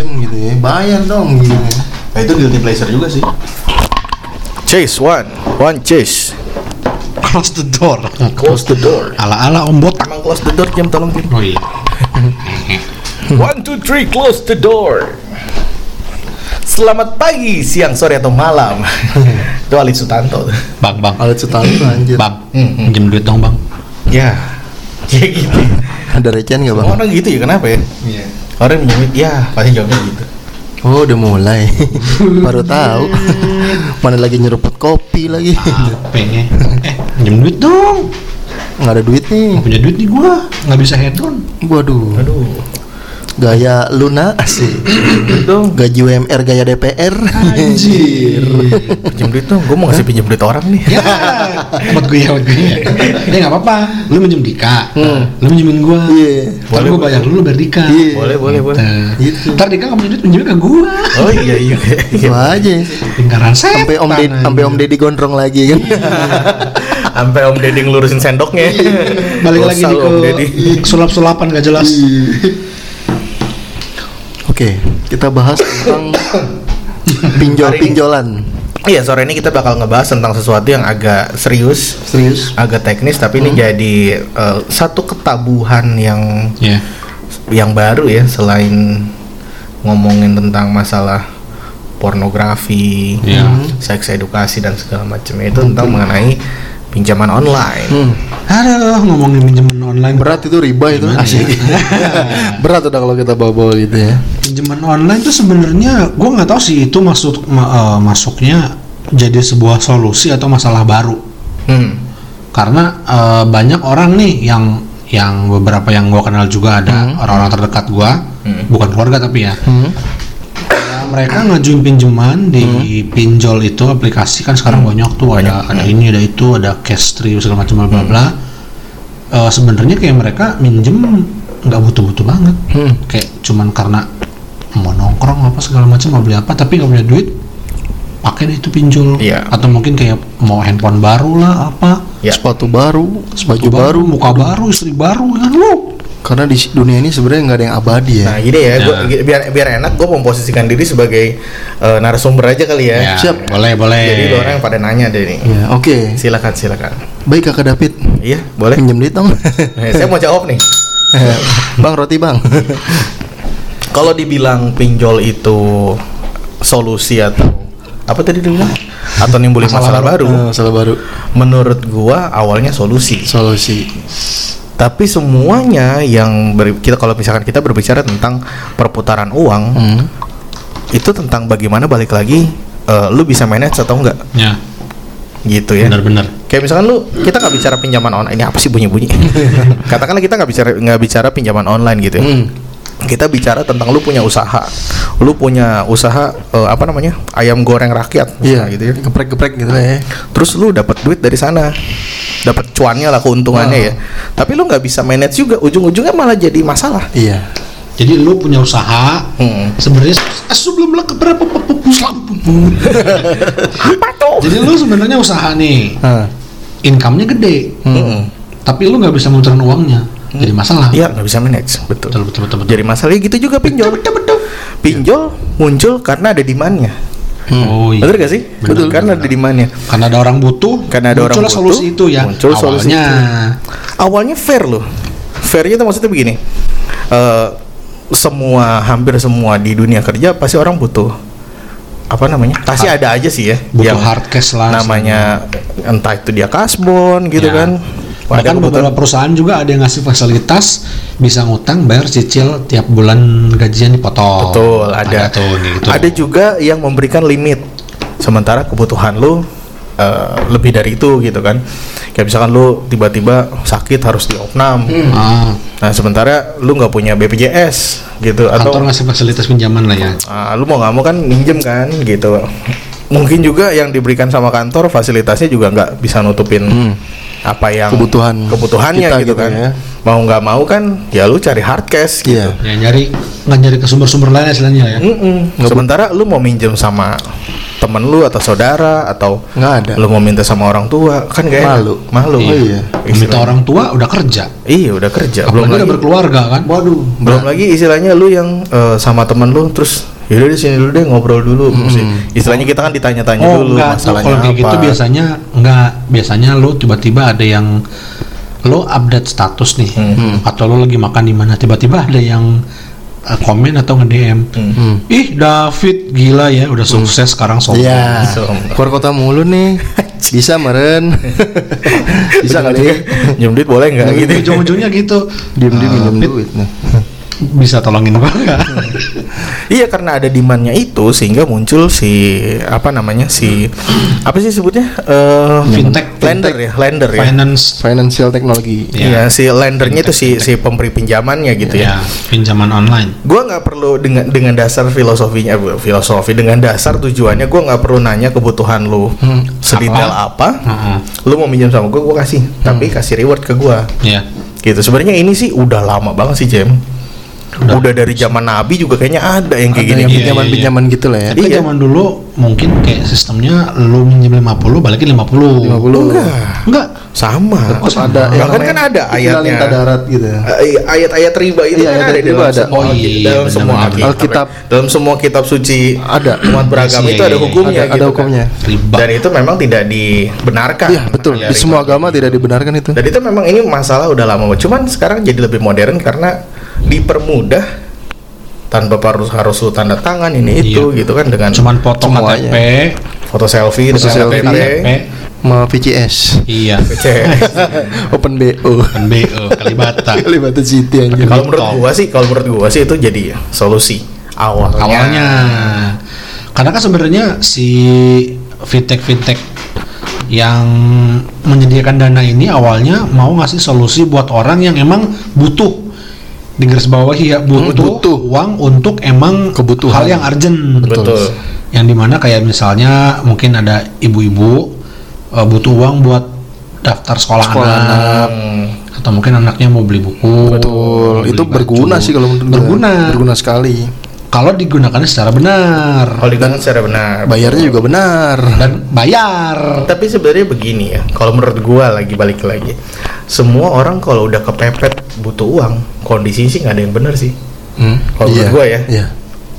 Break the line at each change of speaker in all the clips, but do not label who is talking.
minjem gitu ya bayar dong gitu ya
Nah itu guilty pleasure juga sih.
Chase one, one chase.
Close the door.
Close the door.
Ala-ala Om Botak.
Emang close the door Jam tolong Jam.
Oh iya.
One two three close the door. Selamat pagi, siang, sore atau malam. Itu Ali Sutanto.
Bang, bang.
alat setan tuh anjir
Bang,
Hmm,
pinjam duit dong, Bang.
Ya, ya gitu.
ada recehan nggak bang
Orang gitu ya kenapa ya?
Iya.
Orang minjemin, ya pasti jawabnya gitu.
oh udah mulai baru tahu mana lagi nyeruput kopi lagi
Pengen. Eh, pinjam duit dong.
nggak ada duit nih
Nggak punya duit nih gua. Nggak bisa headphone.
waduh
Aduh,
gaya Luna asik
dong.
gaji UMR gaya DPR
Anjir.
Pinjam duit dong, gue mau ngasih pinjam duit orang nih.
ya, buat gue ya, buat gue ya. Nggak apa-apa. Lu minjem Dika, lu minjemin gua.
Iya.
Ntar gua bayar lu, lu bayar Dika.
Iya.
Boleh, boleh, boleh.
Gitu.
Ntar Dika punya duit pinjemnya ke gua.
Oh iya iya.
itu aja
Lingkaran setan.
sampai om Ded, sampai om Deddy gondrong lagi kan
Sampai Om Deddy ngelurusin sendoknya.
Balik lagi nih ke
Deddy.
sulap-sulapan gak jelas.
Oke kita bahas tentang pinjol-pinjolan.
Iya, sore ini kita bakal ngebahas tentang sesuatu yang agak serius,
serius?
agak teknis, tapi ini jadi eh, satu ketabuhan yang
Ya.
yang baru ya selain ngomongin tentang masalah pornografi,
Iya.
seks edukasi dan segala macamnya. Itu tentang mengenai pinjaman online.
hmm.
Aduh, ngomongin pinjaman online
berat itu riba itu
Gimana
asik
ya?
berat udah kalau kita bawa-bawa gitu ya
pinjaman online tuh sebenarnya gue nggak tahu sih itu masuk ma- eh, masuknya jadi sebuah solusi atau masalah baru
Hmm.
karena eh, banyak orang nih yang yang beberapa yang gue kenal juga ada orang-orang terdekat gue
Hmm.
bukan keluarga tapi ya
hmm.
Mereka ngajuin pinjaman di pinjol itu aplikasi kan sekarang banyak tuh ada ada ini ada itu ada cash tree segala macam bla bla bla. Eh, sebenarnya kayak mereka minjem nggak butuh-butuh banget.
Hmm.
kayak cuman karena mau nongkrong apa segala macam mau beli apa tapi nggak punya duit pakai deh itu pinjol.
Iya.
atau mungkin kayak mau handphone baru lah apa.
Ya.
sepatu baru baju baru
muka baru istri baru kan? Lu
karena di dunia ini sebenarnya nggak ada yang abadi ya
Nah, gini ya, gua,
Ya.
gi- biar biar enak gue memposisikan diri sebagai eh, narasumber aja kali ya.
Siap.
boleh boleh
Jadi lu orang yang pada nanya deh nih.
ya oke
Silakan, silakan.
baik kakak David
Iya, boleh.
pinjam duit dong
Eh, saya mau jawab nih.
bang roti bang
Kalau dibilang pinjol itu solusi atau apa tadi dibilang? Atau nimbulin masalah, baru.
Eh, masalah baru
Menurut gua awalnya solusi.
solusi
Tapi semuanya yang ber- kita kalau misalkan kita berbicara tentang perputaran uang,
hmm.
itu tentang bagaimana balik lagi eh, lu bisa manage atau enggak
ya
gitu ya.
benar-benar
Kayak misalkan lu kita nggak bicara pinjaman online. Ini apa sih bunyi-bunyi? Katakanlah kita nggak bicara nggak bicara pinjaman online gitu ya.
Hmm.
Kita bicara tentang lu punya usaha. Lu punya usaha eh, apa namanya? Ayam goreng rakyat
iya
gitu ya.
geprek-geprek gitu ya
Terus lu dapat duit dari sana. Dapat cuannya lah keuntungannya
Wow.
ya. Tapi lu nggak bisa manage juga. Ujung-ujungnya malah jadi masalah.
iya
jadi lu punya usaha
Hmm.
sebenarnya sebelum lah berapa
Apa tuh?
jadi lu sebenarnya usaha nih
Ah.
income-nya gede
Hmm.
tapi lu nggak bisa muterin uangnya jadi masalah
Iya nggak bisa manage betul.
betul betul betul, betul.
Jadi masalah gitu juga pinjol. Pinjol muncul karena ada demandnya.
Oh iya
Betul gak sih?
Bener,
Betul karena
bener.
ada demandnya.
karena ada orang butuh
Karena ada orang butuh,
solusi itu ya
muncul solusi
awalnya
Awalnya fair loh. Fairnya itu maksudnya begini. Eh, semua hampir semua di dunia kerja pasti orang butuh apa namanya? Pasti ada aja sih ya
butuh hard cash lah
namanya entah itu dia kasbon gitu
Ya.
kan. Ada
bahkan
kebutuhan-
beberapa perusahaan juga ada yang ngasih fasilitas bisa ngutang bayar cicil tiap bulan gajian dipotong
Betul, ada.
tuh gitu
Ada juga yang memberikan limit. Sementara kebutuhan lu eh, lebih dari itu gitu kan. Kayak misalkan lu tiba-tiba sakit harus di opnam.
ah,
Nah, sementara lu nggak punya BPJS gitu atau
kantor ngasih fasilitas pinjaman lah ya
ah, lu mau nggak mau kan minjem kan gitu. Mungkin juga yang diberikan sama kantor fasilitasnya juga nggak bisa nutupin apa yang
Kebutuhan
kebutuhannya
kita
gitu,
gitu
kan.
ya.
Mau nggak mau kan ya lu cari hard cash gitu.
iya
ya nyari nggak nyari ke sumber-sumber lain istilahnya ya
Mm-mm. Sementara lu mau minjem sama temen lu atau saudara atau
Nggak ada.
lu mau minta sama orang tua kan gak enak.
Malu.
malu
Oh iya.
Minta orang tua udah kerja.
iya udah kerja belum
Apalagi
lagi
udah berkeluarga kan.
Waduh.
belum lagi istilahnya lu yang eh, sama temen lu terus yaudah di sini dulu deh ngobrol dulu Mesti- istilahnya kita kan ditanya-tanya
Oh
dulu
enggak,
masalahnya
kalau kayak gitu
apa.
biasanya enggak, biasanya lo tiba-tiba ada yang lo update status nih,
Hmm.
atau lo lagi makan di mana tiba-tiba ada yang uh, komen atau nge-DM,
Hmm.
ih David gila ya, udah sukses sekarang sombong.
Iya.
Sombong.
Keluar kota mulu nih. Bisa meren. Bisa kali ya.
Nyium duit boleh nggak gitu
Ujung-ujungnya gitu,
Diem-diem
Uh,
minjem
Fit,
duit nih.
Bisa tolongin gue nggak?
Iya karena ada demandnya itu sehingga muncul si apa namanya si apa sih sebutnya Eh,
Fintech,
lender
fintech.
ya lender ya
Finance,
Financial technology.
Iya si lendernya itu si si pemberi pinjamannya gitu ya.
ya pinjaman online.
Gua nggak perlu dengan dengan dasar filosofinya eh, filosofi dengan dasar tujuannya gua nggak perlu nanya kebutuhan lu sedetail apa.
Heeh.
Lu mau minjem sama gua gua kasih tapi kasih reward ke gua
Ya,
gitu. Sebenarnya ini sih udah lama banget sih Jem. Udah, dari zaman Nabi juga kayaknya ada yang kayak
Ada
gini.
yang
Iya,
pinjaman-pinjaman gitu lah ya.
Tapi
Iya.
zaman dulu mungkin kayak sistemnya lu minjem 50 balikin 50.
50.
Enggak,
Enggak.
sama.
Terus ada yang
Bahkan
namanya
kan ada ayatnya.
darat gitu ya.
Eh, ayat-ayat riba itu
Iya,
kan
ayat
ada di
riba
dalam
ada.
semua,
Oh iya,
dalam
benar,
semua
benar.
Alkitab, dalam semua kitab suci
Ada.
umat beragama
Iya,
itu ada
iya,
hukumnya
Ada,
gitu
ada
kan.
hukumnya.
Riba.
Dan itu memang tidak dibenarkan.
Iya, betul. Di semua agama tidak dibenarkan itu.
Dan itu memang ini masalah udah lama, cuman sekarang jadi lebih modern karena dipermudah tanpa harus harus lu tanda tangan ini itu
Iya.
gitu kan dengan
Cuman foto. KTP,
foto selfie
Foto selfie.
KTP.
VCS.
Iya.
Open BO.
Kan BO Kalibata.
Kalibata City anjir.
Kalau menurut gua sih, kalau menurut gua sih itu jadi solusi awalnya.
Awalnya. Karena kan sebenarnya si fintech fintech yang menyediakan dana ini awalnya mau ngasih solusi buat orang yang emang butuh di garis bawah ya butuh,
butuh.
uang untuk emang
Kebutuhan.
hal yang urgent
Betul.
yang di mana kayak misalnya mungkin ada ibu-ibu eh, butuh uang buat daftar sekolah,
Sekolah
anak,
anak.
Hmm.
atau mungkin anaknya mau beli buku
Betul.
beli
Itu
baju.
berguna sih kalau menurut
berguna
Berguna sekali.
kalau digunakan secara benar
Kalau digunakan secara benar.
Bayarnya juga benar.
dan bayar
Tapi sebenarnya begini ya, kalau menurut gua lagi balik lagi, semua orang kalau udah kepepet butuh uang, kondisi sih nggak ada yang benar sih.
Hmm.
Kalau menurut gua ya.
Iya.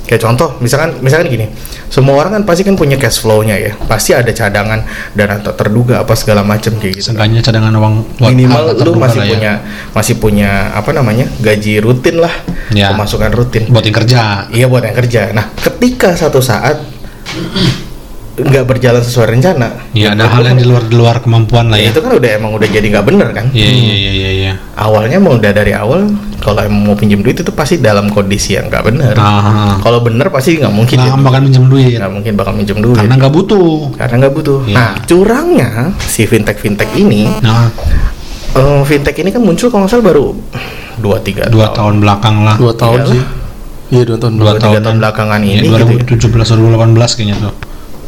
Kayak contoh, misalkan misalkan gini, semua orang kan pasti kan punya cash flow-nya ya, pasti ada cadangan dana tak terduga apa segala macam kayak gitu.
seenggaknya cadangan uang
Minimal lu masih
ya.
punya masih punya apa namanya gaji rutin lah,
Ya.
pemasukan rutin.
buat yang kerja
Iya buat yang kerja. Nah, ketika satu saat nggak berjalan sesuai rencana,
ya ada hal yang di luar di luar kemampuan lah
Ya,
ya
itu kan udah emang udah jadi nggak bener kan?
iya iya iya iya iya
Awalnya mau udah dari awal kalau emang mau pinjam duit itu pasti dalam kondisi yang nggak bener.
nah
Kalau bener pasti nggak mungkin.
nggak
ya.
bakal minjem duit
Nggak mungkin bakal minjem duit.
karena nggak butuh
Karena nggak butuh.
Iya.
Nah curangnya si fintech fintech ini,
nah
eh, fintech ini kan muncul kalau nggak salah baru dua tiga
dua tahun belakang lah
Dua tahun
Iyalah.
sih. Iya dua tahun.
dua
dua,
tahunan.
tahun belakangan
Ya,
ini gitu ya.
2017 2018 kayaknya tuh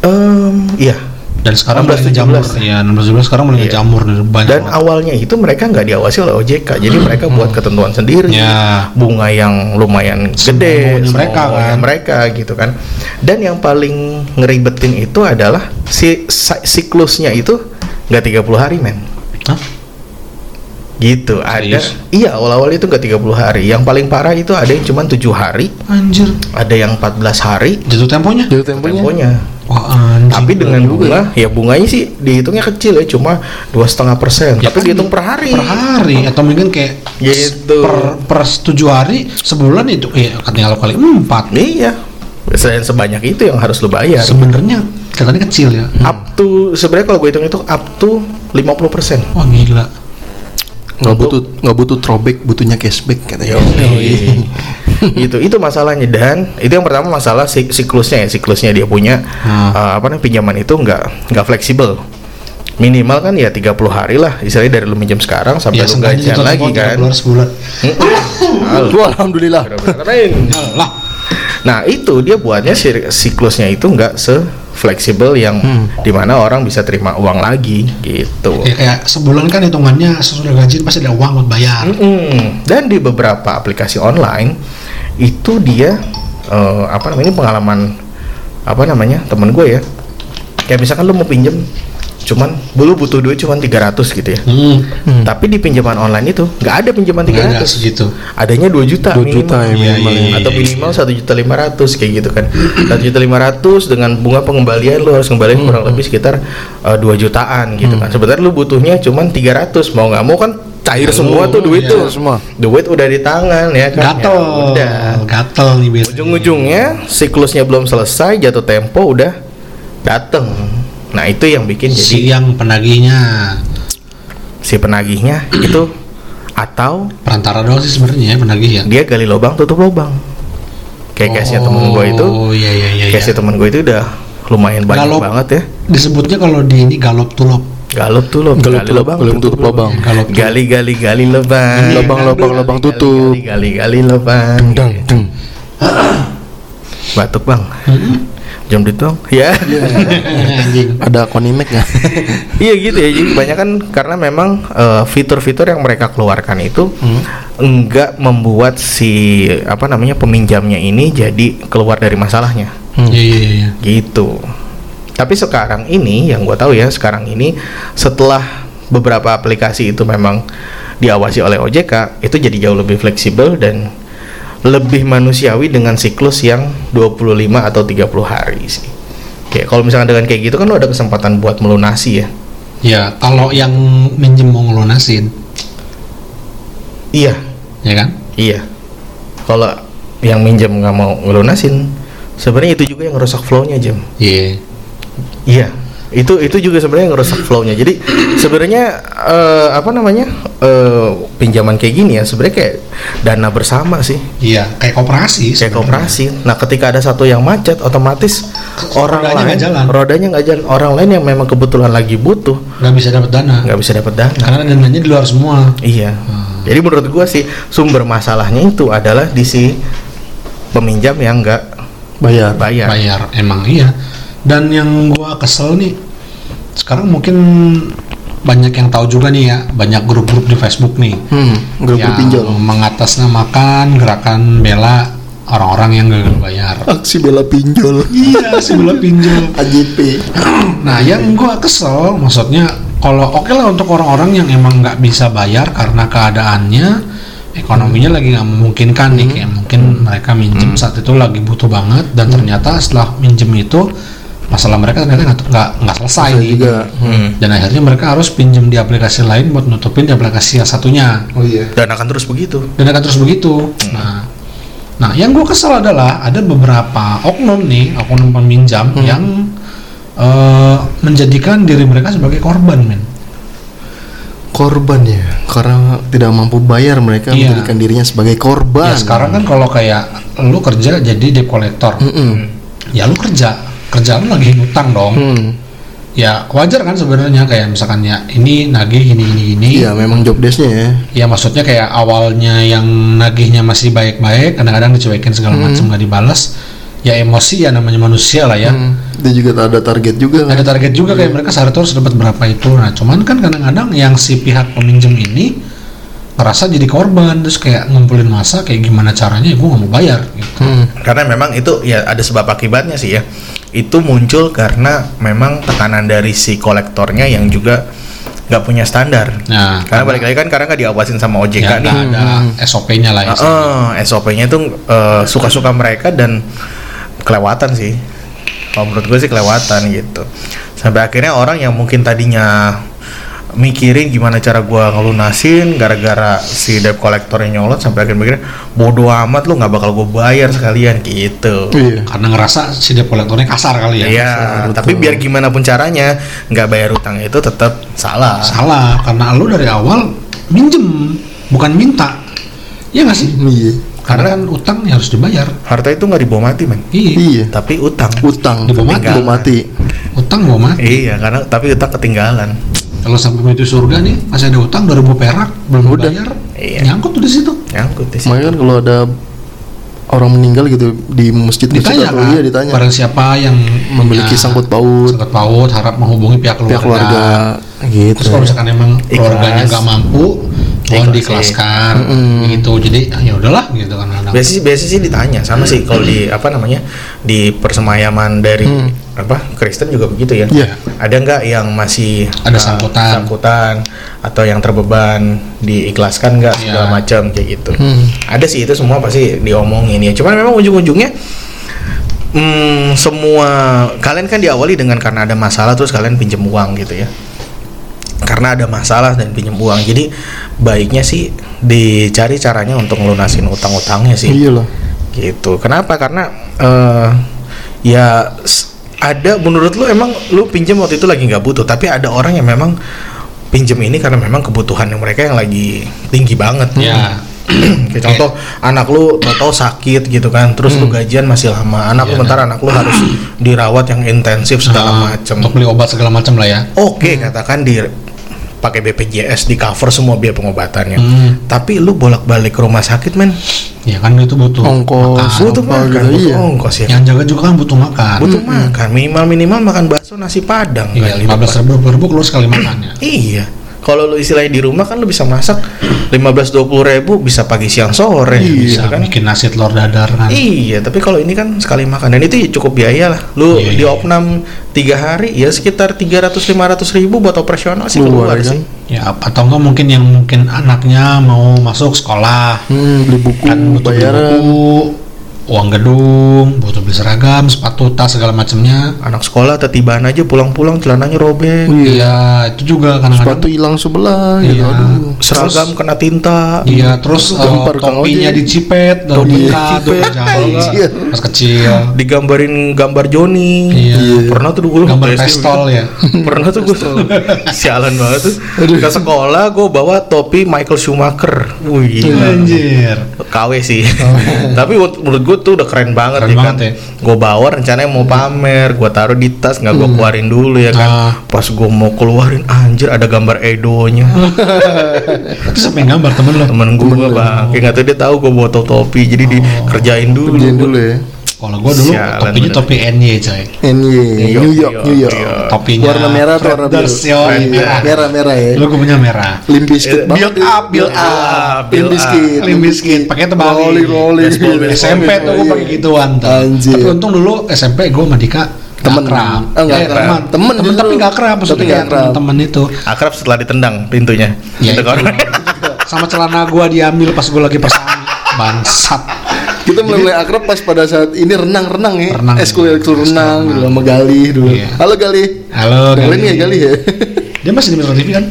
Em, iya.
dan sekarang
16,
mulai ngejamur
17.
ya 16 17 sekarang mulai
Iya.
ngejamur nih banyak
Dan
banget.
awalnya itu mereka nggak diawasi oleh OJK, jadi mereka buat ketentuan sendiri,
Ya.
bunga yang lumayan gede,
mereka kan.
mereka gitu kan. Dan yang paling ngeribetin itu adalah si siklusnya itu nggak 30 hari men.
Hah?
Gitu, ada.
Serius?
Iya, awal-awal itu nggak 30 hari. Yang paling parah itu ada yang cuma tujuh hari,
anjir
ada yang 14 hari
jatuh temponya
Jatuh temponya.
temponya.
wah anjir
Tapi dengan bunga, ya bunganya sih dihitungnya kecil ya, cuma dua setengah persen.
Ya
Tapi
kan,
dihitung per hari.
per hari atau mungkin kayak
Gitu.
per per tujuh hari sebulan itu ya tinggal kali empat
Iya. Selain sebanyak itu yang harus lu bayar.
sebenarnya katanya kecil ya
Up to sebenarnya kalau gue hitung itu up to 50%.
wah gila
Nggak butuh nggak butuh throwback, butuhnya cashback katanya.
itu itu masalahnya. Dan itu yang pertama masalah sik- siklusnya ya siklusnya dia punya
Hmm.
uh, apa namanya pinjaman itu nggak nggak fleksibel. Minimal kan ya 30 hari lah istilahnya dari lu minjem sekarang sampai
ya
lu gajian lagi kan.
30 hari sebulan.
Alhamdulillah.
lah.
Nah itu dia buatnya si- siklusnya itu nggak se fleksibel yang di mana orang bisa terima uang lagi gitu.
Ya kayak sebulan kan hitungannya sesudah gajian pasti ada uang buat bayar.
Mm-mm. Dan di beberapa aplikasi online itu dia eh, apa namanya ini pengalaman apa namanya temen gue ya. Kayak misalkan lu mau pinjem cuman lu butuh duit cuman 300 gitu ya
Hmm.
tapi di pinjaman online itu nggak ada pinjaman
Nggak ada
300
segitu.
adanya 2 juta
2
minimal.
juta ya
Iya,
minimal
iya,
ya.
iya.
atau minimal satu juta lima ratus kayak gitu kan satu juta lima ratus dengan bunga pengembalian lu harus kembaliin
Hmm.
kurang lebih sekitar uh, 2 jutaan gitu kan sebenarnya lu butuhnya cuman 300 mau nggak mau kan cair semua tuh duit
iya.
tuh
Semua.
duit udah di tangan ya kan
Gatel.
Ya udah
Gatel nih biasanya.
ujung-ujungnya siklusnya belum selesai jatuh tempo udah dateng nah itu yang bikin jadi
si yang penagihnya
si penagihnya itu atau
perantara doang sih sebenarnya ya penagih ya.
dia gali lubang tutup lubang kayak case-nya temen gue itu
Oh iya iya iya.
case
iya.
temen gue itu udah lumayan banyak
Galop.
banget ya
Disebutnya kalau di ini galop tulop.
galop tuh loh
Galop
gali
tutup,
lubang
galop tutup lubang.
Galop tulop.
gali gali gali lubang
Lubang, lubang, lubang tutup.
gali gali gali lubang
Deng, deng.
batuk bang jam duit dong ya
Anjing.
Ada konimek nggak?
iya gitu ya jadi kebanyakan karena memang eh, fitur-fitur yang mereka keluarkan itu enggak membuat si apa namanya peminjamnya ini jadi keluar dari masalahnya
Hmm.
Iya iya iya.
gitu. Tapi sekarang ini yang gue tahu ya sekarang ini setelah beberapa aplikasi itu memang diawasi oleh OJK itu jadi jauh lebih fleksibel dan lebih manusiawi dengan siklus yang 25 atau 30 hari sih. Kayak kalau misalkan dengan kayak gitu kan lo ada kesempatan buat melunasi ya.
Ya kalau yang minjem mau ngelunasin,
Iya,
ya kan?
iya. Kalau yang minjem nggak mau ngelunasin, sebenarnya itu juga yang ngerusak flow-nya jam.
Iya.
Iya, itu itu juga sebenarnya ngerusak flow-nya. Jadi sebenarnya eh, apa namanya eh, pinjaman kayak gini ya sebenarnya kayak dana bersama sih,
Iya, kayak koperasi.
kayak kooperasi. Nah ketika ada satu yang macet, otomatis orang
Rodanya
lain
nggak jalan.
rodanya nggak jalan. Orang lain yang memang kebetulan lagi butuh
nggak bisa dapat dana.
nggak bisa dapat dana.
Karena dananya di luar semua.
Iya. Jadi menurut gua sih sumber masalahnya itu adalah di si peminjam yang nggak
Bayar.
bayar.
Bayar emang iya. Dan yang gua kesel nih, sekarang mungkin banyak yang tahu juga nih ya, banyak grup-grup di Facebook nih.
Hmm, grup
yang
pinjol.
mengatasnamakan gerakan bela orang-orang yang gagal bayar.
Aksi bela pinjol.
iya, sebelah pinjol.
AJP.
Nah, yang gua kesel, maksudnya kalau oke lah untuk orang-orang yang emang nggak bisa bayar karena keadaannya ekonominya lagi nggak memungkinkan nih, kayak mungkin mereka minjem saat itu lagi butuh banget dan ternyata setelah minjem itu masalah mereka ternyata nggak nggak nggak selesai
juga.
Hmm.
Dan akhirnya mereka harus pinjem di aplikasi lain buat nutupin di aplikasi yang satunya
Oh iya.
Dan akan terus begitu.
dan akan terus begitu. Nah, nah yang gue kesel adalah ada beberapa oknum nih, oknum peminjam yang eh, menjadikan diri mereka sebagai korban, men.
Korban ya, karena tidak mampu bayar mereka
Iya.
menjadikan dirinya sebagai korban.
Ya sekarang kan kalau kayak lu kerja jadi debt collector,
Mm-mm.
ya lu kerja, kerja lu lagi ngutang dong.
Hmm.
Ya wajar kan sebenarnya kayak misalkan ya ini nagih ini ini ini.
Iya, memang job desk-nya ya.
Ya maksudnya kayak awalnya yang nagihnya masih baik-baik, kadang-kadang dicuekin segala macam nggak dibalas. Ya emosi ya namanya manusia lah ya.
Hmm. Dia juga ada target juga kan.
ada target juga kayak mereka sehari itu harus dapat berapa itu nah cuman kan kadang-kadang yang si pihak peminjam ini ngerasa jadi korban terus kayak ngumpulin masa kayak gimana caranya ya gue nggak mau bayar gitu
Hmm.
Karena memang itu ya ada sebab akibatnya sih ya. Itu muncul karena memang tekanan dari si kolektornya yang juga nggak punya standar.
nah
Karena balik lagi kan karena nggak diawasin sama OJK
ya
nih.
nggak ada SOP-nya lah ya
Heeh, SOP-nya tuh eh, suka-suka mereka dan kelewatan sih. Kalau menurut gue sih kelewatan gitu. Sampai akhirnya orang yang mungkin tadinya mikirin gimana cara gua ngelunasin gara-gara si debt collectornya nyolot sampai akhirnya mikir bodoh amat lu nggak bakal gue bayar sekalian gitu.
Iya.
karena ngerasa si debt kolektornya kasar kali ya
Iya, tapi biar gimana pun caranya nggak bayar utang itu tetap salah.
salah karena lu dari awal minjem bukan minta ya nggak sih
Iya.
karena kan utang ya harus dibayar
Harta itu nggak dibawa mati men,
iya
Iya.
tapi utang.
Utang.
Di bawah mati.
Di bawah mati.
utang mau mati
Iya, karena tapi utang ketinggalan.
Kalau sampai menuju surga nih masih ada utang 2000 perak belum
Udah.
dibayar
Iya.
nyangkut tuh di situ
Nyangkut di situ.
Makanya kan kalau ada orang meninggal gitu di masjid-masjid
ditanya kan
iya ditanya
barang siapa yang
memiliki sangkut paut
sangkut paut harap menghubungi pihak keluarga,
pihak keluarga gitu.
terus kalau misalkan emang keluarganya
Ikhlas.
nggak mampu mohon
Ikhlas,
diikhlaskan
Mm-mm.
gitu jadi ah, ya udahlah gitu kan.
Biasanya biasanya sih ditanya sama sih kalau di apa namanya di persemayaman dari apa Kristen juga begitu ya
Iya.
ada nggak yang masih
Ada
uh,
sangkutan.
sangkutan atau yang terbeban diikhlaskan nggak segala
Iya.
macam kayak gitu
Hmm.
ada sih itu semua pasti diomongin ya cuman memang ujung-ujungnya hmm, semua kalian kan diawali dengan karena ada masalah terus kalian pinjam uang gitu ya karena ada masalah dan pinjam uang jadi baiknya sih dicari caranya untuk ngelunasin utang-utangnya sih
Iya loh.
gitu kenapa karena eh ya ada menurut lu emang lu pinjam waktu itu lagi nggak butuh tapi ada orang yang memang pinjam ini karena memang kebutuhan yang mereka yang lagi tinggi banget
Ya.
Kayak contoh anak lu tau sakit gitu kan terus
Hmm.
lu gajian masih lama anak lu bentar anak lu harus dirawat yang intensif segala
Nah,
macem
Untuk beli obat segala macam lah ya.
oke katakan di pakai BPJS di cover semua biaya pengobatannya
Hmm.
tapi lu bolak-balik ke rumah sakit men
Ya kan itu butuh
Ongkos.
makan.
butuh makan
gitu,
butuh
iya.
ongkos ya
Yang jaga juga kan butuh makan.
butuh makan minimal minimal makan bakso nasi padang
Iya,
kan,
lima belas ribu ribu keluar sekali makannya.
iya kalau lu istilahnya di rumah kan lu bisa masak 15 20 ribu bisa pagi siang sore
Bisa
gitu kan
bikin nasi telur dadar kan.
Iya, tapi kalau ini kan sekali makan dan itu cukup biaya lah. Lu
Iya,
di
iya.
opnam tiga hari ya sekitar 300-500 ribu buat operasional sih
Keluar,
keluar,
kan?
sih.
Ya atau enggak mungkin yang mungkin anaknya mau masuk sekolah
Hmm, beli buku,
kan butuh beli
bayaran.
buku, uang gedung, butuh beli seragam, sepatu, tas segala macamnya.
Anak sekolah tetibaan aja pulang-pulang celananya robek,
Iya, itu juga
Sepatu
kadang-kadang.
hilang sebelah gitu.
Iya.
Aduh.
seragam kena tinta.
Iya, terus uh, topinya dicipet, jahit,
Anjir.
pas kecil.
Digambarin gambar Joni.
Iya.
Pernah tuh dulu
Gambar pistol ya.
Pernah tuh gue sialan banget tuh. Ke sekolah gue bawa topi Michael Schumacher. Wih.
Anjir.
KW sih. Tapi menurut- menurut gue tuh udah keren banget
Keren
ya
banget
kan.
ya.
Gue bawa rencananya mau pamer, gue taruh di tas nggak gue keluarin dulu ya kan.
Ah.
Pas gue mau keluarin anjir ada gambar Edonya.
Siapa yang gambar temen lo?
Temen gue bang, kayak nggak tahu dia tahu gue bawa topi jadi dikerjain dulu.
Kerjain dulu ya.
Kalau gua dulu
Sialan
topinya
bener.
topi NY coy.
NY, New York, New York.
Iya.
Topinya
Warna merah atau warna biru? Iya,
merah.
Merah, merah ya.
Dulu gua punya merah.
Eh,
banget.
build up, build up.
Limp Bizkit,
pakai tebali.
Rolling, rolling.
SMP tuh gua pakai gituan tuh.
Anjir.
Tapi untung dulu SMP gua sama Dika
Temen.
kerap.
Oh, nggak
Eh,
kerap.
teman.
Temen
Temen
justru.
tapi nggak kerap
Tapi
maksudnya
kerap.
temen itu.
Akrab setelah ditendang pintunya.
Ya, itu.
kan.
Sama celana gua diambil pas gua lagi persami. Bangsat.
Kita mulai mulai akrab pas pada saat ini renang-renang ya.
Renang.
Eskul eskul renang
renang.
dulu sama Galih dulu.
Iya.
Halo Galih.
Halo,
Galih nggak Galih ya?
Dia masih di Metro TV kan?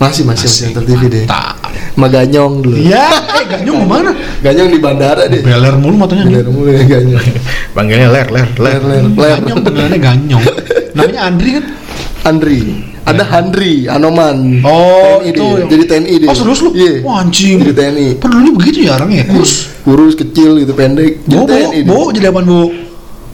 Masih masih masih nonton TV deh.
Mantap.
Sama Ganyong dulu.
Iya, eh Ganyong ke mana?
Ganyong di bandara deh.
Beler mulu matanya.
Bener mulu ya Ganyong.
Panggilnya ler ler ler.
Ler ler ler.
Ganyong panggilannya Ganyong. Namanya Andri kan?
Andri. Ada Handri Anoman.
Oh,
TNI
itu
dia.
yang-
Jadi TNI dia.
Oh, serius lu?
Iya.
Wah, anjing.
Jadi TNI.
Padahal begitu ya orangnya, kurus.
Kurus kecil gitu pendek. Jadi
Bo, bo,
TNI dia.
bo, jadi apaan bu?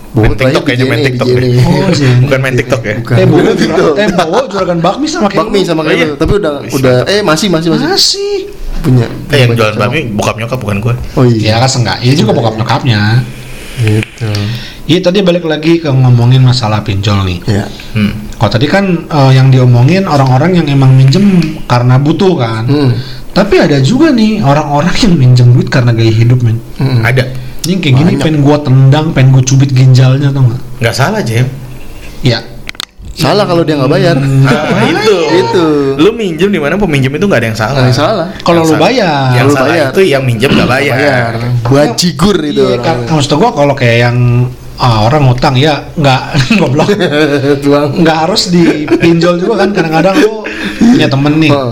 Bo,
Main
terakhir
TikTok kayaknya main TikTok deh.
JNE.
Oh, Jen.
Bukan main TikTok ya.
Bukan.
Eh, bo,
Bukan TikTok.
jura- eh, bo, juragan bakmi sama kayak
Bakmi sama kayak
iya.
Tapi udah udah eh masih masih masih
Masih.
punya.
Eh yang jualan bakmi bokap nyokap bukan gue.
Oh iya.
Ya kan enggak. Iya juga bokap nyokapnya.
Gitu.
Iya tadi balik lagi ke ngomongin masalah pinjol nih.
Ya.
Hmm.
Kalau tadi kan eh, yang diomongin orang-orang yang emang minjem karena butuh kan.
Hmm.
Tapi ada juga nih orang-orang yang minjem duit karena gaya hidup men.
Hmm.
Ada.
Ini kayak gini
Banyak.
pengen gua tendang, pengen gua cubit ginjalnya tau nggak?
Nggak salah Jem.
Ya.
Salah kalau dia nggak bayar.
Nah, itu.
Itu.
Lu minjem di mana peminjem itu nggak ada yang salah.
Yang salah.
Kalau lu bayar.
Yang
Lu
salah
bayar.
itu yang minjem nggak bayar.
Bayar. Buat jigur itu.
Iya, kan, maksud gua kalau kayak yang ah, orang ngutang ya nggak goblok nggak harus dipinjol juga kan kadang-kadang lu punya temen nih
Oh.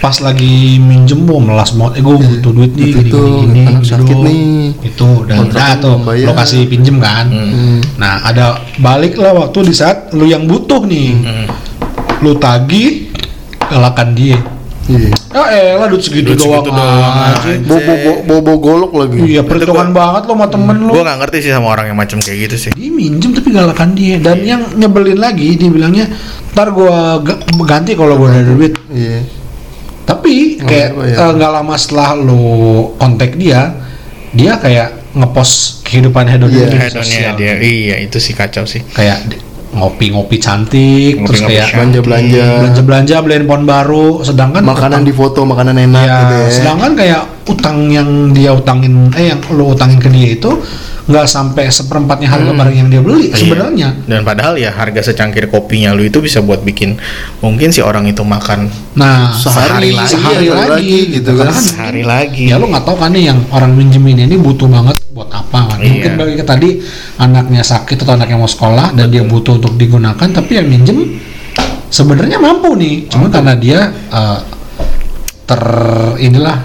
pas lagi minjem mau melas banget eh gue butuh duit nih gini,
Itu,
gini, gini,
anak
gitu
sakit
dong.
nih.
itu dan udah tuh lo kasih pinjem kan
Hmm.
nah ada balik lah waktu di saat lu yang butuh nih
Hmm.
lu tagih galakan dia
Iya.
ah elah duit segitu
Duit
doang
segitu doang
aja.
aja.
Bobo bo- bobo golok lagi.
iya perhitungan banget lo sama temen lu
Gue nggak ngerti sih sama orang yang macam kayak gitu sih.
dia minjem tapi galakan dia dan yang nyebelin lagi dia bilangnya ntar gua ga- ganti kalau gua ada duit
Iya.
tapi
Oh,
kayak
iya, iya.
eh, nggak lama setelah lo kontak dia dia kayak ngepost kehidupan hedonnya
Iya.
di
Hedonnya
sosial.
dia, iya itu sih kacau sih.
kayak ngopi-ngopi cantik terus
Ngopi-ngopi
kayak
Belanja belanja.
belanja-belanja beliin pohon baru sedangkan
Makanan di foto makanan enak
ya,
gitu ya.
sedangkan kayak utang yang dia utangin eh yang lo utangin ke dia itu nggak sampai seperempatnya harga barang yang dia beli
Iya.
sebenarnya.
Dan padahal ya harga secangkir kopinya lu itu bisa buat bikin mungkin si orang itu makan
Nah,
Sehari
lagi,
sehari
iya,
lagi,
lagi
gitu
gitu
kan.
kan.
sehari lagi.
Ya lo nggak tahu kan nih yang orang minjemin ini butuh banget buat apa kan?
Iya.
Mungkin bagi tadi anaknya sakit atau anaknya mau sekolah dan dia butuh untuk digunakan, tapi yang minjem sebenarnya mampu nih, cuma karena dia eh, ter inilah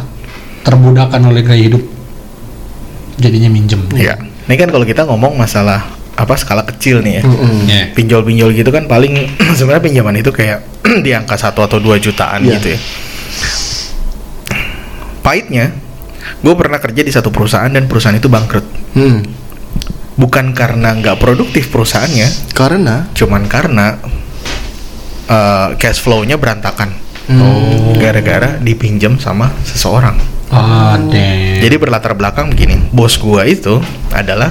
terbudakan oleh gaya hidup jadinya minjem.
Iya. Ini kan kalau kita ngomong masalah apa skala kecil nih ya.
Mm-mm.
Ya.
Pinjol-pinjol gitu kan paling sebenarnya pinjaman itu kayak di angka 1 atau 2 jutaan
Iya.
gitu ya. Pahitnya, gue pernah kerja di satu perusahaan dan perusahaan itu bangkrut.
Hmm.
Bukan karena nggak produktif perusahaannya,
Karena
cuman karena eh, cash flow-nya berantakan.
Hmm.
Gara-gara dipinjam sama seseorang.
Ada.
Jadi berlatar belakang begini, bos gua itu adalah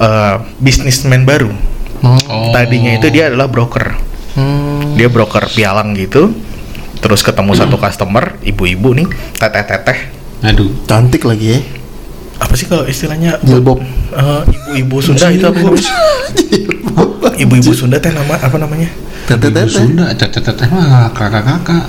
eh, bisnismen baru.
Oh.
Tadinya itu dia adalah broker.
Hmm.
Dia broker pialang gitu. Terus ketemu satu customer, ibu-ibu nih, teteh-teteh.
Aduh.
cantik lagi ya.
Apa sih kalau istilahnya
Jilbab.
eh, ibu-ibu Sunda itu apa? Ibu-ibu Sunda teh nama apa namanya?
Tete
Ibu
tete.
Sunda, teteh-teteh mah kakak-kakak.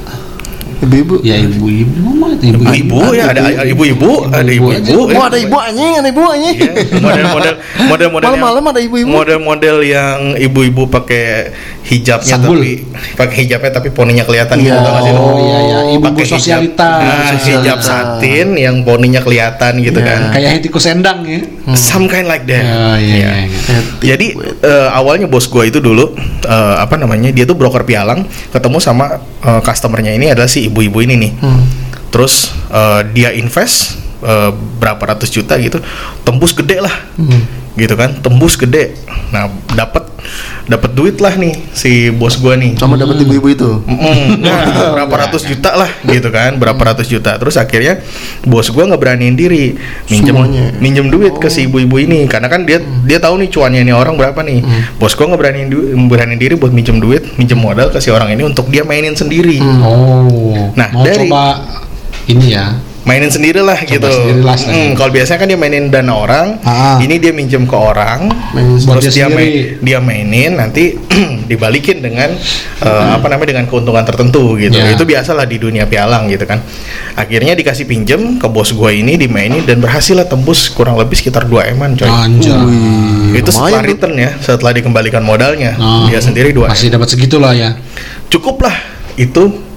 Ibu-ibu.
Ya ibu-ibu mah ibu-ibu.
Ibu ya ada ibu-ibu, ada
Ibu-ibu
ibu-ibu.
Oh ada ibu anjing, ada ibu anjing.
Iya, model-model model-model yang-
Malam-malam ada ibu-ibu.
model-model yang ibu-ibu pakai hijabnya
Sanggul.
tapi pakai hijabnya tapi poninya kelihatan
Iya.
gitu sih lu?
Oh iya ya, ibu-ibu
Pakai hijab-
sosialita.
Nah, hijab satin yang poninya kelihatan gitu
Iya.
kan
Kayak Hetiko Sendang ya.
some kind like that
Ya, iya,
Iya.
iya, iya.
jadi eh, awalnya bos gua itu dulu eh, apa namanya dia tuh broker pialang ketemu sama eh, customernya ini adalah si ibu-ibu ini nih
Hmm.
terus eh, dia invest eh, berapa ratus juta gitu tembus gede lah
Hmm.
gitu kan tembus gede nah dapat dapat duit lah nih si bos gua nih
Sama dapat ibu-ibu itu.
Mm, nah, berapa ratus juta lah gitu kan berapa ratus juta terus akhirnya bos gua nggak beraniin diri minjem
Semuanya.
minjem duit ke si ibu-ibu ini karena kan dia dia tahu nih cuannya ini orang berapa nih bos gua nggak beraniin du- beraniin diri buat minjem duit minjem modal ke si orang ini untuk dia mainin sendiri
Hmm.
Oh.
Nah,
mau
dari-
coba ini ya.
Mainin sendiri lah
Coba
gitu.
sendiri lah,
Mm, kalau biasanya kan dia mainin dana orang
Ah.
ini dia minjem ke orang
Mainin
buat
terus
dia
dia, main- dia mainin nanti dibalikin dengan eh, apa namanya dengan keuntungan tertentu gitu.
Ya.
itu biasalah di dunia pialang gitu kan. Akhirnya dikasih pinjem ke bos gua ini dimainin dan berhasil lah tembus kurang lebih sekitar 2 eman coy.
Anjay.
Itu setelah return ya setelah dikembalikan modalnya.
Oh,
dia sendiri 2
Masih dapat segitulah ya.
cukup lah itu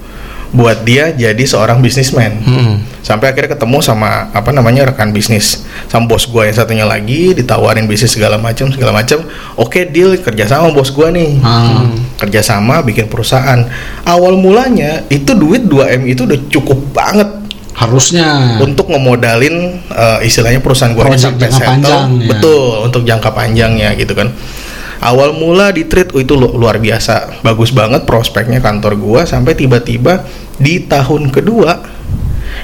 buat dia jadi seorang bisnismen
Hmm.
sampai akhirnya ketemu sama apa namanya rekan bisnis sama bos gua yang satunya lagi ditawarin bisnis segala macam segala macam oke deal kerja sama bos gua nih
Ah.
kerjasama bikin perusahaan awal mulanya itu duit 2 m itu udah cukup banget
Harusnya.
untuk ngemodalin eh, istilahnya perusahaan
Project
sampai
jangka
settle
panjang, ya.
betul untuk jangka panjangnya gitu kan awal mula di trade oh, itu lu- luar biasa bagus banget prospeknya kantor gua sampai tiba-tiba di tahun kedua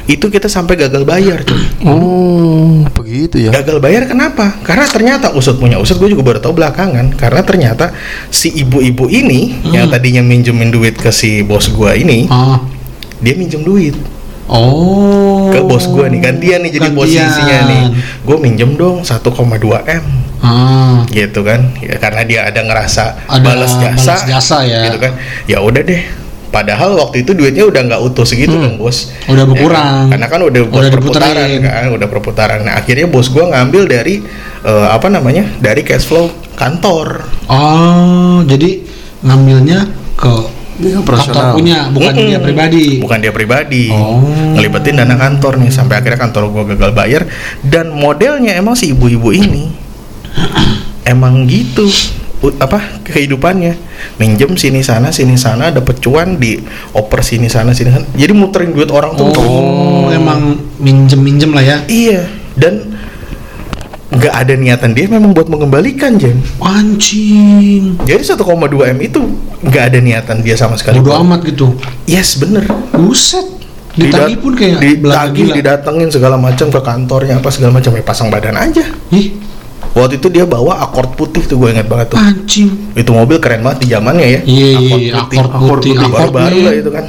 itu kita sampai gagal bayar cuy
Oh, begitu ya.
gagal bayar kenapa karena ternyata usut punya usut gue juga baru tahu belakangan karena ternyata si ibu-ibu ini yang tadinya minjemin duit ke si bos gua ini
Ah.
dia minjem duit
Oh.
ke bos gue nih gantian nih jadi
Gantian.
posisinya nih gue minjem dong 1,2 m
Ah.
gitu kan ya karena dia ada ngerasa
Ada
balas jasa
balas jasa ya.
gitu kan ya udah deh padahal waktu itu duitnya udah nggak utuh segitu dong bos
Udah
Ya
berkurang.
kan? karena kan udah
Udah
perputaran kan udah perputaran nah akhirnya bos gue ngambil dari eh, apa namanya dari cash flow kantor
Oh, jadi ngambilnya ke
Dia
kantor punya, bukan
Mm-mm.
dia pribadi.
bukan dia pribadi
Oh.
ngelibetin dana kantor nih sampai akhirnya kantor gua gagal bayar dan modelnya emang si ibu-ibu ini emang gitu apa kehidupannya minjem sini sana sini sana dapet cuan di oper sini sana sini sana jadi muterin duit orang tuh
Oh, emang minjem-minjem lah ya.
iya dan nggak ada niatan dia memang buat mengembalikan Jen
Anjing.
jadi 1,2 m itu nggak ada niatan dia sama sekali buat-
amat gitu.
yes bener
Buset. Ditagih
Didat-
pun kayak gila.
didatengin segala macam ke kantornya apa segala macam ya pasang badan aja.
Ih,
Waktu itu dia bawa akord putih tuh gue ingat banget tuh.
anjing.
Itu mobil keren banget di zamannya ya.
Iya, iya, iya, akord putih, akord
baru-baru
nih.
lah itu kan.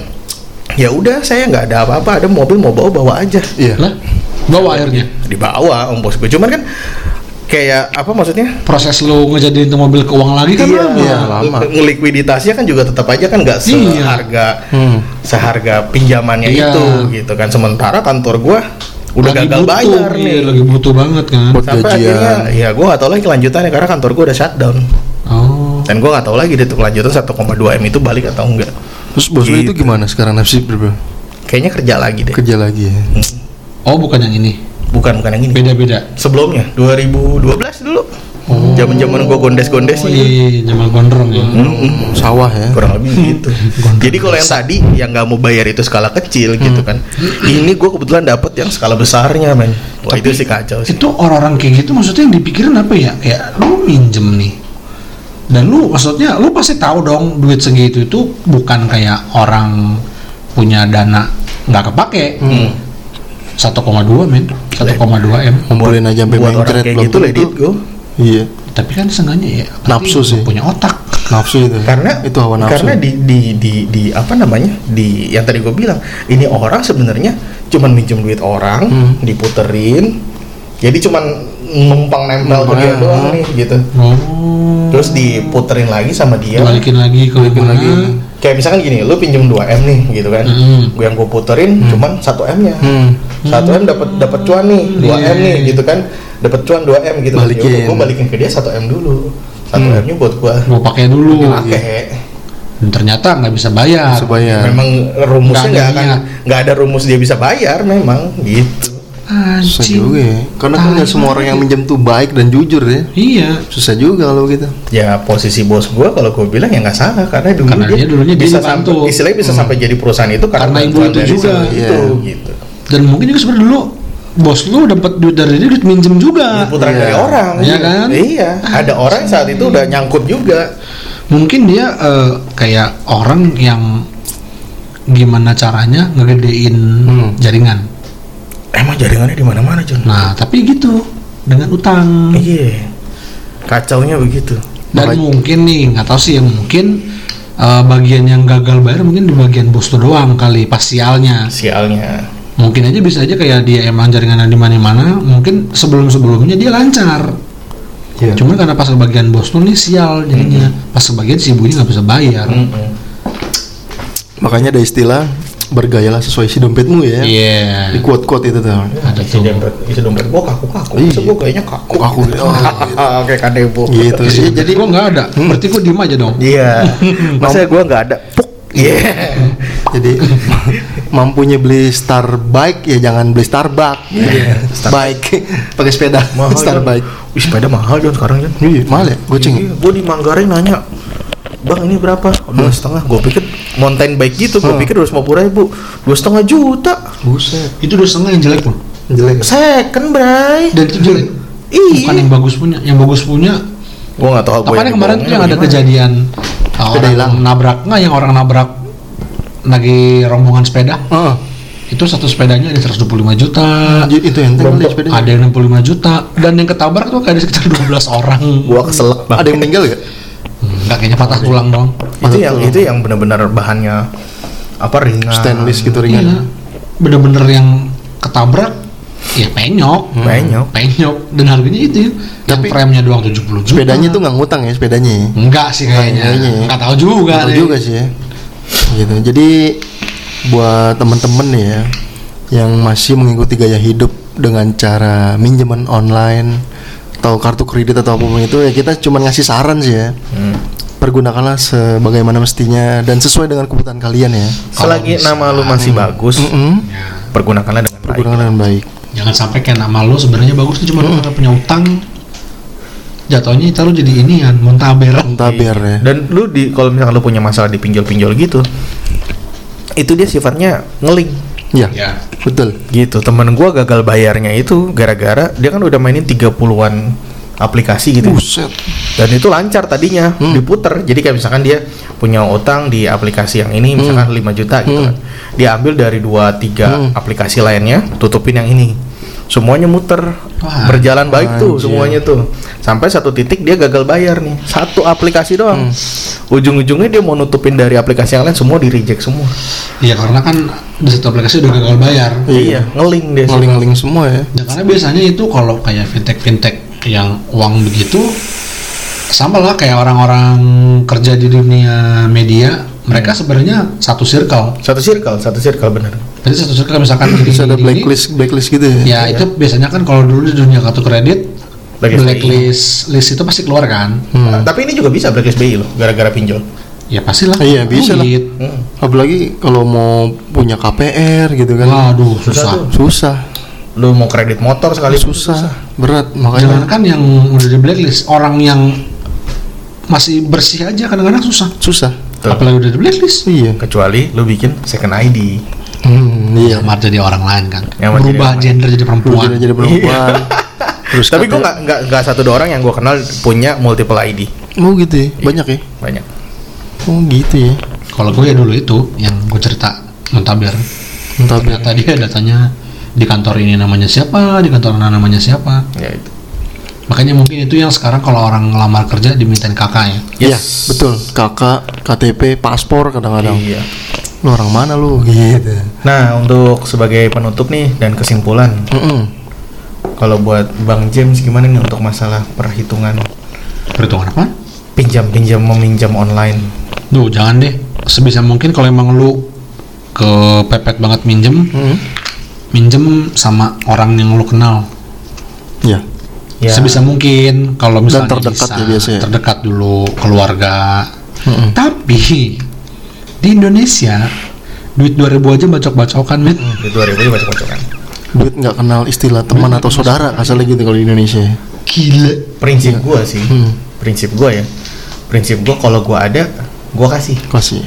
Ya udah saya nggak ada apa-apa, ada mobil mau bawa bawa aja.
Iya.
Lah, bawa airnya.
Dibawa om bos gue. Cuman kan kayak apa maksudnya
proses lu ngejadiin tuh mobil ke uang lagi kan lama.
iya, lama.
Ngelikuiditasnya kan juga tetap aja kan nggak
Iya.
seharga
Hmm.
seharga pinjamannya
Iya.
itu gitu kan. Sementara kantor gua udah
Lagi
gagal
butuh,
bayar
iya,
nih.
lagi butuh banget kan.
Buat
Sampai
gajian.
akhirnya ya gua nggak tahu lagi kelanjutannya karena kantor gua udah shutdown.
Oh.
Dan gua nggak tahu lagi itu kelanjutan 1,2 m itu balik atau enggak.
Terus bos lu itu
Gitu.
gimana sekarang nasib bro?
Kayaknya kerja lagi deh.
Kerja lagi ya.
Oh, bukan yang ini.
Bukan bukan yang ini.
Beda-beda.
Sebelumnya 2012 dulu. Zaman-zaman gua gondes-gondes
Oh, iya, iya, Jamal Gondrong ya.
Mm-mm.
Sawah ya.
kurang lebih gitu. Jadi kalau yang tadi yang nggak mau bayar itu skala kecil gitu kan, ini gue kebetulan dapat yang skala besarnya men. Wah itu sih kacau sih.
Itu orang-orang kayak gitu maksudnya yang dipikirin apa ya? Ya lu minjem nih. Dan lu maksudnya lu pasti tahu dong duit segitu itu bukan kayak orang punya dana nggak kepake.
Hmm.
1,2 men, 1,2 m.
Ngumpulin aja sampai
Buat orang kayak
belum
gitu let
tentu.
it go.
Iya.
Tapi kan seenggaknya ya
Nafsu sih.
punya otak.
Nafsu itu.
Karena
itu hawa nafsu.
Karena di, di di di apa namanya di yang tadi gue bilang ini orang sebenarnya cuman minjem duit orang
Hmm.
diputerin, jadi cuman numpang nempel ke dia
ya.
doang nih gitu.
Oh.
Terus diputerin lagi sama dia.
balikin lagi ke
Balikin lagi.
Kayak misalkan gini, lu pinjem 2 m nih gitu kan.
Mm-mm.
Gue yang gue puterin cuman 1 m nya.
Hmm.
satu m dapat dapat cuan nih 2 m nih gitu kan dapat cuan 2 m gitu
Balikin.
gue balikin ke dia 1 m dulu 1 m nya buat gue
Mau pakai dulu.
pakai
Dan ternyata nggak bisa bayar.
Bisa bayar.
memang rumusnya
Nggak
akan nggak ada rumus dia bisa bayar memang gitu
Susah juga ya. Karena kan nggak semua orang yang minjem tuh baik dan jujur ya.
Iya.
Susah juga kalau gitu.
ya posisi bos gue kalau gue bilang ya nggak salah karena dulu
Karena dia dulunya
bisa
dibantu.
sampai istilahnya bisa sampai jadi perusahaan itu karena,
Karena ibu itu
dari
juga.
itu gitu
Dan mungkin juga sebenarnya dulu bos lu dapat duit dari dia duit minjem juga.
putaran
Iya.
dari orang
Iya kan?
iya ada orang saat itu udah nyangkut juga
Mungkin dia eh, kayak orang yang gimana caranya ngegedein
Hmm.
jaringan.
Emang jaringannya di mana mana John
Nah, tapi gitu dengan utang.
Iya. Kacaunya begitu.
Dan mungkin nih, nggak tahu sih ya mungkin eh, bagian yang gagal bayar mungkin di bagian bos doang kali pas sialnya.
Sialnya.
Mungkin aja bisa aja kayak dia emang jaringan di mana-mana, mungkin sebelum-sebelumnya dia lancar.
Iya.
Cuman karena pas bagian bos lu nih sial jadinya. Pas bagian si ibunya nggak bisa bayar.
Mm-mm.
Makanya ada istilah bergayalah sesuai si dompetmu ya.
Iya.
Di quote-quote itu tuh.
Ada
Isi dompet, isi dompet gua kaku-kaku.
Iya.
Iya. gua kayaknya kaku.
Kaku gitu. Oh, gitu.
Oke, kadebo.
Gitu sih.
Jadi gua nggak ada. Berarti gua diem aja dong.
Iya. Masa gua nggak ada. Puk. Iya.
jadi mampunya beli star bike ya jangan beli Starbucks.
Iya.
Bike pakai sepeda.
Mahal
star bike.
Wih, sepeda mahal John sekarang John.
Iya, mahal ya? Goceng. ya?
Iya, gua di Manggarai nanya, Bang ini berapa? Dua setengah. Gua pikir mountain bike gitu. Gua
Hmm.
pikir dua ratus ribu. Dua setengah juta.
Buset.
Itu dua setengah yang jelek loh.
Jelek.
Second, Bray.
Dan itu jelek.
Iya.
Bukan yang bagus punya. Yang bagus punya.
Gua nggak tahu.
Apa nih kemarin tuh yang ada kejadian uh,
Sepeda
orang
hilang.
nabrak nggak yang orang nabrak lagi rombongan sepeda
Heeh.
itu satu sepedanya ada 125 juta
itu yang kali sepedanya.
ada yang 65 juta dan yang ketabrak tuh kayak ada sekitar 12 orang
Gua keselak banget.
Ada yang meninggal gak?
Enggak kayaknya patah tulang dong
itu yang itu yang benar-benar bahannya apa ringan
Stainless gitu
iya
ringan.
bener-bener yang ketabrak ya penyok
Penyok.
penyok dan harganya itu ya yang
Tapi-
frame-nya doang 70 juta
Sepedanya tuh nggak ngutang ya sepedanya ya.
enggak sih kayaknya
Kayaknya ya.
enggak tahu juga
Tahu
deh.
juga sih ya. Gitu. Jadi buat temen-temen nih ya yang masih mengikuti gaya hidup dengan cara minjeman online atau kartu kredit atau apa pun itu ya kita cuma ngasih saran sih ya.
Hmm.
Pergunakanlah sebagaimana mestinya dan sesuai dengan kebutuhan kalian ya.
selagi nama lu masih bagus
Mm-mm.
Ya,
pergunakanlah dengan baik
Pergunakan dengan baik.
jangan sampai kayak nama lo sebenarnya bagus tuh cuma lu karena punya utang jatuhnya ntar lu jadi ini kan muntaber
Taber ya.
dan lu di kalau misalkan lu punya masalah di pinjol-pinjol gitu itu dia sifatnya ngeling
Ya,
ya
betul.
gitu temen gua gagal bayarnya itu gara-gara dia kan udah mainin 30-an aplikasi gitu
Buset.
dan itu lancar tadinya
Hmm.
diputer jadi kayak misalkan dia punya utang di aplikasi yang ini misalkan 5 juta gitu
Hmm.
kan dia ambil dari dua tiga
Hmm.
aplikasi lainnya tutupin yang ini semuanya muter
Wah,
berjalan baik tuh
anjir.
semuanya tuh sampai satu titik dia gagal bayar nih satu aplikasi doang
Hmm.
ujung-ujungnya dia mau nutupin dari aplikasi yang lain semua di reject semua
Iya karena kan di satu aplikasi udah gagal bayar
Iya.
ngeling dia.
Ngeling-ngeling semua ya.
Ya, karena biasanya itu kalau kayak fintech fintech yang uang begitu sama lah kayak orang-orang kerja di dunia media mereka sebenarnya satu circle
Satu circle, satu circle bener.
jadi satu circle misalkan
Bisa ada blacklist blacklist gitu ya.
ya itu biasanya kan kalau dulu di dunia kartu kredit
Blacklist
blacklist list itu pasti keluar kan
Hmm.
Tapi ini juga bisa blacklist BI loh, gara-gara pinjol.
ya pastilah
Iya, bisa lah.
Hmm.
Apalagi kalau mau punya KPR gitu kan.
waduh
Susah
susah.
Susah.
Lu mau kredit motor sekali
Susah. Berat
jangan
makanya
kan yang udah di blacklist orang yang masih bersih aja kadang-kadang susah
susah.
Tuh.
apalagi udah di blacklist
Iya.
Kecuali lu bikin second ID.
Hmm, iya.
nyamar jadi orang lain kan
jadi
berubah
orang
gender jadi perempuan
Jadi jadi perempuan. Terus
Tapi gue nggak nggak nggak satu dua orang yang gue kenal punya multiple ID.
Oh gitu ya. Banyak ya.
Banyak.
Oh gitu ya.
kalau gue ya dulu itu yang gue cerita muntaber
Entah
ternyata dia datanya di kantor ini namanya siapa di kantor mana namanya siapa
Ya itu.
makanya mungkin itu yang sekarang kalau orang ngelamar kerja dimintain kakak ya
Iya, betul. Kakak, KTP, paspor kadang-kadang.
Iya.
Lu orang mana lu? Gitu.
Nah untuk sebagai penutup nih dan kesimpulan,
Mm-mm.
kalau buat Bang James gimana nih untuk masalah perhitungan
perhitungan apa
pinjam pinjam meminjam online?
Duh jangan deh sebisa mungkin kalau emang lu kepepet banget minjem
Mm-mm.
Minjem sama orang yang lu kenal
Iya.
Ya.
sebisa mungkin kalau misalnya
terdekat
bisa,
ya biasanya.
terdekat dulu keluarga
Mm-mm.
tapi di Indonesia duit 2000 aja bacok-bacokan men
Di 2000 juga baca-bacokan.
Duit nggak kenal istilah teman atau saudara kasarnya gitu kalau di Indonesia.
gila
Prinsip gua sih,
Hmm.
prinsip gua ya, prinsip gua kalau gua ada, gua kasih.
Kasih.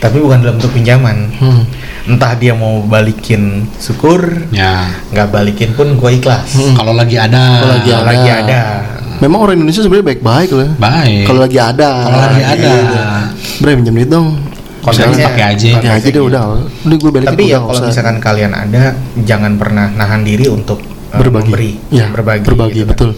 Tapi bukan dalam bentuk pinjaman.
Hmm.
Entah dia mau balikin syukur,
ya
nggak balikin pun gua ikhlas.
kalau lagi ada
Kalau lagi ada.
lagi ada.
Memang orang Indonesia sebenarnya baik-baik loh.
baik
Kalau lagi ada.
kalau lagi
Iya.
ada
Bre minjem duit dong.
Misalnya pakai aja.
Pakai aja deh udah. Udah gue balikin
Tapi ya kalau misalkan kalian ada, jangan pernah nahan diri untuk uh,
berbagi.
memberi,
Ya,
berbagi.
berbagi
gitu kan.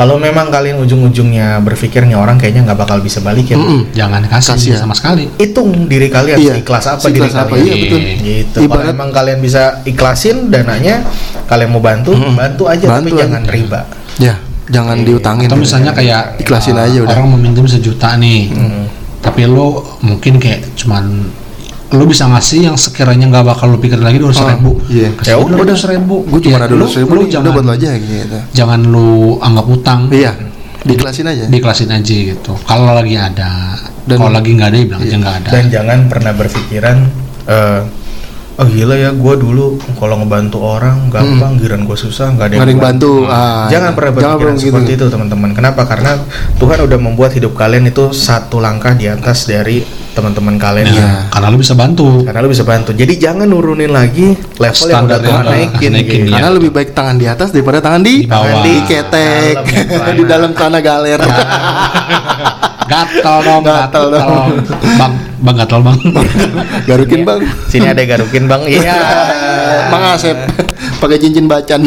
Kalau memang kalian ujung-ujungnya berpikir nih orang kayaknya nggak bakal bisa balikin,
Mm-mm.
jangan kasih,
Kasih ya.
sama sekali
hitung diri kalian
Iya.
ikhlas apa
Seikhlas
diri
apa,
kalian.
iya, betul.
Gitu. Kalau memang kalian bisa ikhlasin dananya, kalian mau bantu,
Mm-mm.
bantu aja
Bantu
tapi
aja.
jangan riba.
Ya, jangan diutangin.
atau misalnya kayak
Ikhlasin
uh,
aja udah.
orang meminjam sejuta nih
Hmm.
tapi lo mungkin kayak cuman lo bisa ngasih yang sekiranya nggak bakal lo pikir lagi dua
Oh,
ribu
iya.
Ya udah.
dua ribu
gue cuma ada dua ribu udah
jangan
buat lo aja gitu.
jangan lo anggap utang
Iya, diklasin aja.
diklasin aja gitu kalau lagi ada
Dan-
kalau lagi nggak ada ya bilang aja
Iya.
nggak ada
Dan jangan pernah berpikiran eh oh gila ya gue dulu kalau ngebantu orang gampang giran gue susah nggak ada
ada yang bantu.
Nah,
Ah,
jangan
iya.
pernah
Jangan
berpikiran
pernah
seperti
gitu.
itu teman-teman kenapa karena Tuhan udah membuat hidup kalian itu satu langkah di atas dari teman-teman kalian
Iya.
yang
karena lo bisa bantu
karena lu bisa bantu jadi jangan nurunin lagi level yang udah
Standar
Tuhan
yang
naikin,
naikin,
gitu.
iya.
Karena lebih baik tangan di atas daripada tangan di,
Di bawah.
di ketek, di dalam celana galer.
gatal dong
Gatal dong.
bang bang gatal bang
Garukin bang.
sini ada garukin bang iya
Mang Asep pakai cincin bacan.